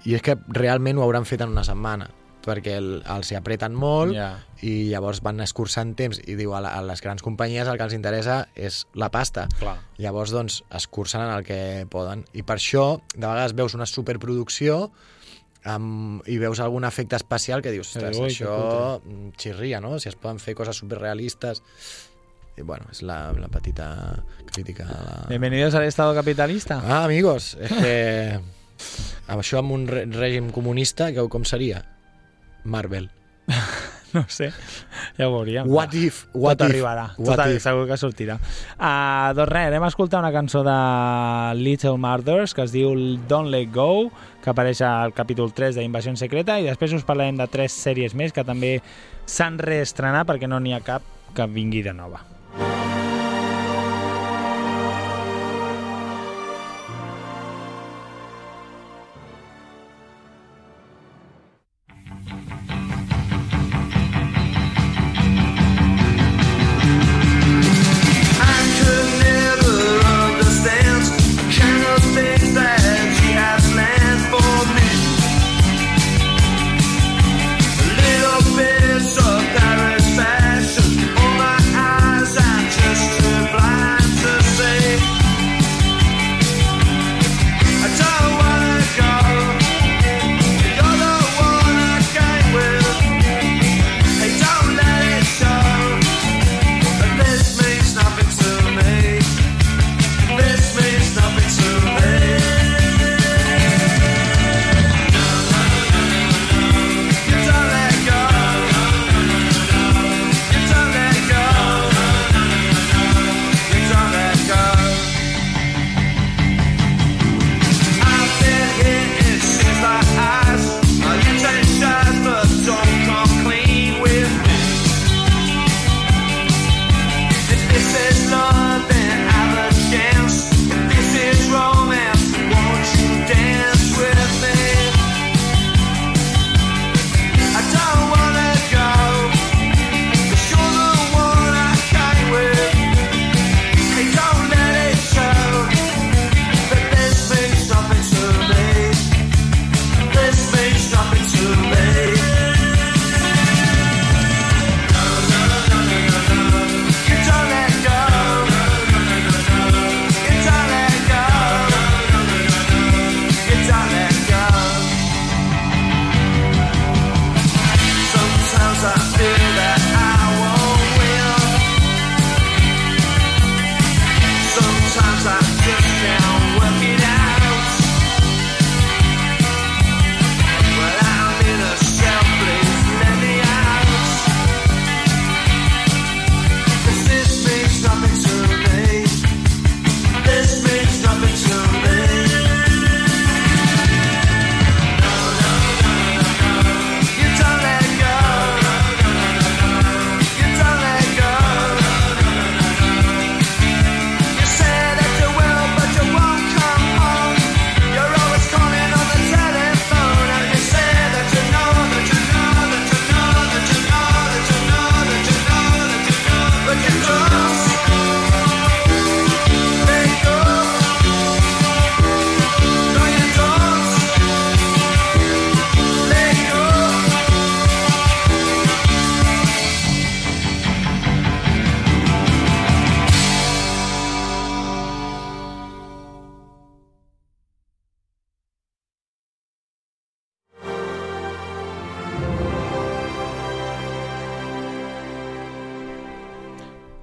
I és que realment ho hauran fet en una setmana perquè el, els hi apreten molt Ja. i llavors van escurçant temps i diu a, la, a les grans companyies el que els interessa és la pasta Clar. llavors doncs escurcen en el que poden i per això de vegades veus una superproducció amb, i veus algun efecte especial que dius, ostres, Ui, això xirria, no? Si es poden fer coses superrealistes i bueno, és la, la petita crítica de la... Bienvenidos al estado capitalista. Ah, amigos, és que amb això amb un règim comunista que com seria? Marvel. No sé, ja ho veuríem. What if? What Tot if? arribarà, What tot, if? segur que sortirà. Uh, doncs res, anem a escoltar una cançó de Little Murders que es diu Don't Let Go, que apareix al capítol 3 d'Invasió Secreta, i després us parlarem de tres sèries més que també s'han reestrenat perquè no n'hi ha cap que vingui de nova.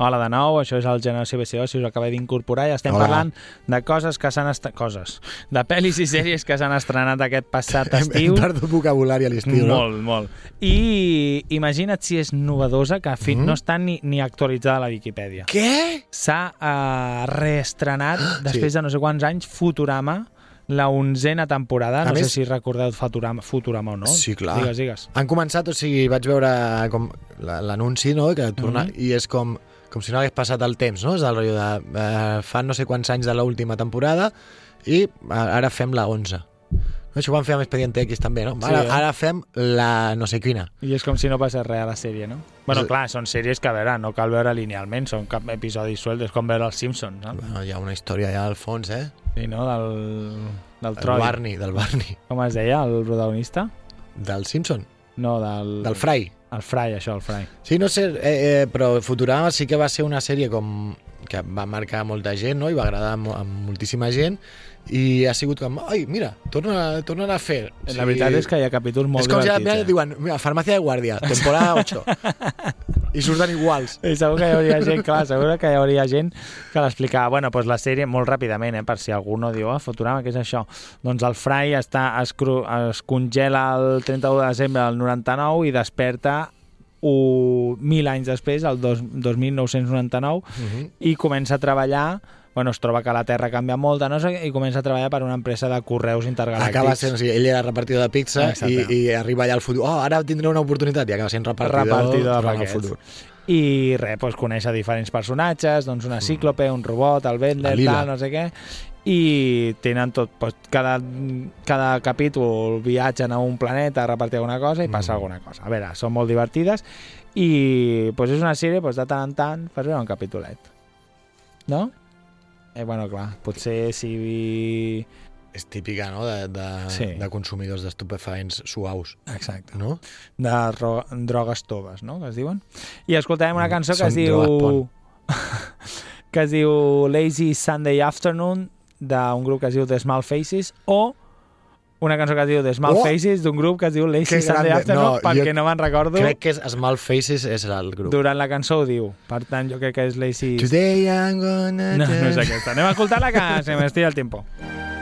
Hola de nou, això és el Generació BCO, si us acabeu d'incorporar, i estem Hola. parlant de coses que s'han estat... coses, de pel·lis i sèries que s'han estrenat aquest passat Hem, estiu. hem perdut vocabulari a l'estiu, no? Molt, molt. I imagina't si és novedosa que fi, Mhm. no està ni, ni actualitzada a la Viquipèdia. Què? S'ha uh, reestrenat, després Sí. de no sé quants anys, Futurama, la onzena temporada. A no més- sé si recordeu Futurama, Futurama o no. Sí, clar. Digues, digues. Han començat, o sigui, vaig veure com la- l'anunci, no?, que torna, Mhm. i és com, com si no hagués passat el temps, no? És el rotllo de... Eh, fa no sé quants anys de l'última temporada i ara fem la 11. Això ho van fer amb Expediente X també, no? Ara, Sí, eh? ara fem la no sé quina. I és com si no passés res a la sèrie, no? Bueno, clar, són sèries que, a veure, no cal veure linealment, són cap episodi suelto, és com veure els Simpsons, no? Bueno, hi ha una història allà al fons, eh? Sí, no? Del, del El Troy. Barney, del Barney. Com es deia, el protagonista? Del Simpson? No, del... Del Fry. El Fry, això, el Fry. Sí, no sé, eh, eh, però Futurama sí que va ser una sèrie com que va marcar molta gent, no? I va agradar a, mo- a moltíssima gent i ha sigut com, ai, mira, torna, tornen a fer. La veritat és que hi ha capítols molt és com si divertits. mira, eh? diuen, mira, farmàcia de guàrdia, temporada 8. I surten iguals. I segur que hi hauria gent, clar, segur que hi hauria gent que l'explicava. Bueno, doncs la sèrie, molt ràpidament, eh, per si algú no diu, ah, Futurama, què és això? Doncs el Fry està, es, cru, es congela el 31 de desembre del 99 i desperta mil anys després, el dos, 2999, Mhm. i comença a treballar bueno, es troba que la Terra canvia molt, no sé, i comença a treballar per una empresa de correus intergalàctics. Acaba sent, o sigui, ell era repartidor de pizza i, Exacte. i arriba allà al futur. Oh, ara tindré una oportunitat i acaba sent repartidor, repartidor de paquets. futur. I res, doncs coneix a diferents personatges, doncs una cíclope, un robot, el Bender, tal, no sé què, i tenen tot, doncs, cada, cada capítol viatgen a un planeta a repartir alguna cosa i passa alguna cosa. A veure, són molt divertides i doncs és una sèrie, doncs, de tant en tant fas veure un capítolet. No? Eh, bueno, clar, potser si... És típica, no?, de, de, Sí. de consumidors d'estupefaents suaus. Exacte. No? de ro- drogues toves, no?, que es diuen. I escoltarem una Mm, cançó que són es diu... que es diu Lazy Sunday Afternoon d'un grup que es diu The Small Faces o una cançó que es diu The Small Oh! Faces d'un grup que es diu Lazy Sunday. Afternoon No, perquè jo no me'n recordo Crec que és Small Faces és el grup. durant la cançó ho diu per tant jo crec que és Lazy Today I'm gonna... no, no és aquesta anem a escoltar-la que se m'estira el tiempo Wouldn't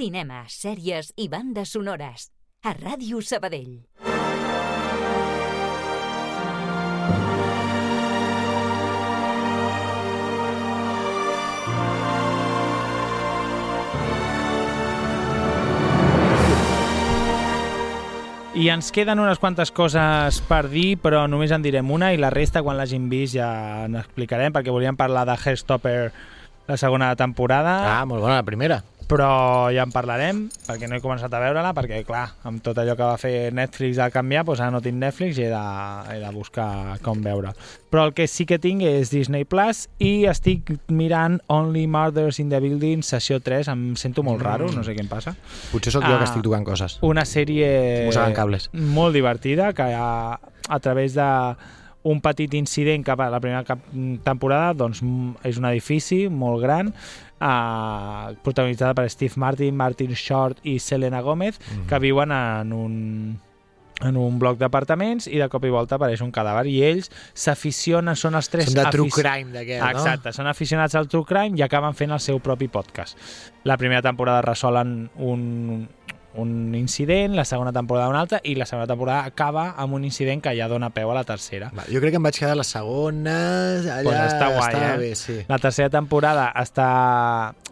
Cinema, sèries i bandes sonores. A Ràdio Sabadell. I ens queden unes quantes coses per dir, però només en direm una i la resta, quan l'hagin vist, ja n'explicarem, perquè volíem parlar de Hairstopper la segona temporada. Ah, molt bona, la primera. Però ja en parlarem, perquè no he començat a veure-la, perquè, clar, amb tot allò que va fer Netflix a canviar, doncs ara no tinc Netflix i he de, he de buscar com veure. Però el que sí que tinc és Disney Plus i estic mirant Only Murders in the Building, sessió 3, em sento molt Mm. raro, no sé què em passa. Potser sóc jo que Ah, estic tocant coses. Una sèrie molt divertida que a, a través de un petit incident cap a la primera temporada doncs mm, és un edifici molt gran eh, protagonitzada per Steve Martin, Martin Short i Selena Gomez Mhm. que viuen en un en un bloc d'apartaments i de cop i volta apareix un cadàver i ells s'aficionen, són els tres Són de true crime d'aquest, no? Exacte, són aficionats al true crime i acaben fent el seu propi podcast. La primera temporada resolen un, un incident, la segona temporada un altre i la segona temporada acaba amb un incident que ja dona peu a la tercera. Va, jo crec que em vaig quedar a la segona... Allà Pues està guai, estava eh? bé, sí. La tercera temporada està...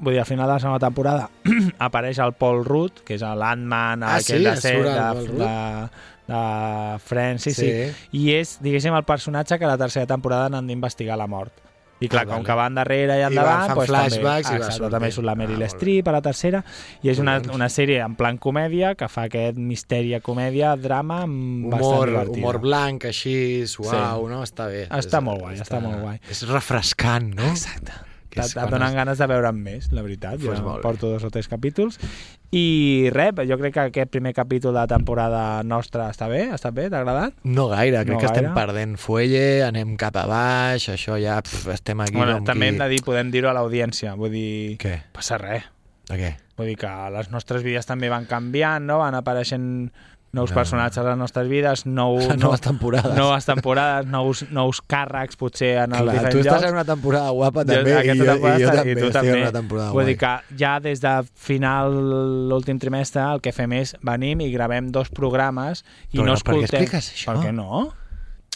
Vull dir, al final de la segona temporada apareix el Paul Rudd, que és l'Ant-Man, Ah, aquell sí? de, ser, de, de, de Friends, sí, sí, Sí. sí. I és, diguéssim, el personatge que a la tercera temporada n'han d'investigar la mort. I clar, Ah, com vale. que va endarrere i I endavant, van fan doncs flashbacks també, i va exacte, també surt la Meryl Ah, Streep a la tercera, i és una, una sèrie en plan comèdia que fa aquest misteri a comèdia, drama, bastant Humor, humor blanc, així, suau, Sí. no? Està bé. Està molt guai, està molt guai. És refrescant, no? Exacte. Que Et, donen es- ganes de veure'n més, la veritat. Pues jo porto dos o tres capítols. I res, jo crec que aquest primer capítol de la temporada nostra està bé, està bé, t'ha agradat? No gaire, crec No que estem perdent fuelle, anem cap a baix, això ja pf, estem aquí Bueno, també qui... hem de dir, podem dir-ho a l'audiència, vull dir... Què? Passa res. De què? Vull dir que les nostres vides també van canviant, no? Van apareixent nous No. personatges a les nostres vides, nou, Noves temporades. noves temporades, nous, nous càrrecs potser en els Clar, diferents tu estàs llocs. en una temporada guapa Jo- també i aquesta jo, i jo també i tu també. en una temporada Vull guai. dir que ja des de final l'últim trimestre el que fem és venim i gravem dos programes i Però no no, per què escoltem... expliques això? Per què no?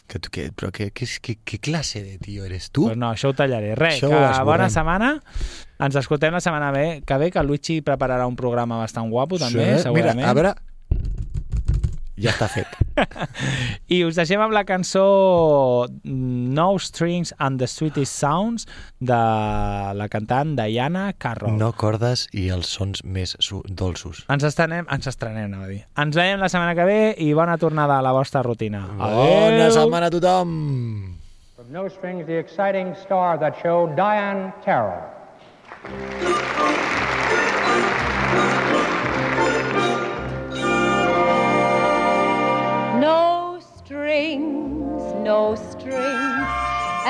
Que tu, que, però que, que, que, que classe de tio eres tu? Pues no, això ho tallaré. Res, Això que bona setmana. Ens escoltem la setmana ve, que ve, que el Luigi prepararà un programa bastant guapo, també, Sí, segurament. Mira, a veure... Ja està fet. I us deixem amb la cançó No Strings and the Sweetest Sounds de la cantant Diana Carroll. No cordes i els sons més dolços. Ens estrenem, ens estrenem, anava a dir. Ens veiem la setmana que ve i bona tornada a la vostra rutina. Bona setmana a tothom! From No Strings, the exciting star that show, Diane Carroll. Strings, no strings,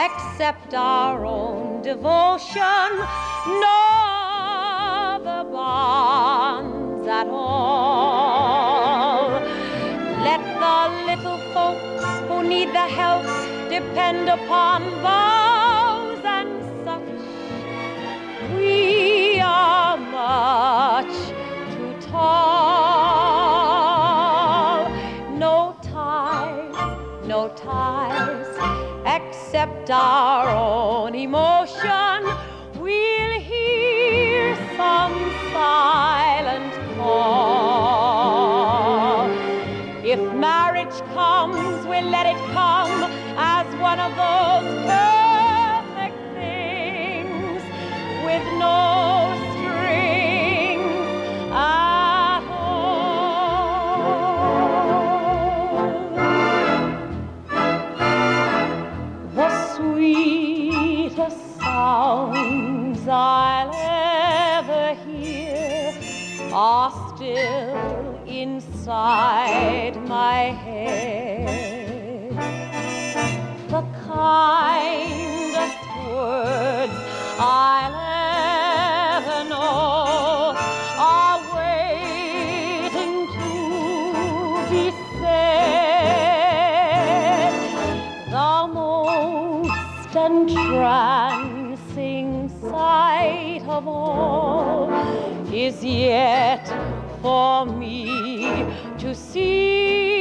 except our own devotion. No other bonds at all. Let the little folk who need the help depend upon vows and such. We except our own emotion. We'll hear some silent call. If marriage comes, we'll let it come as one of those perfect things with no inside my head. The kindest words I'll ever know are waiting to be said. The most entrancing sight of all is yet for me to see.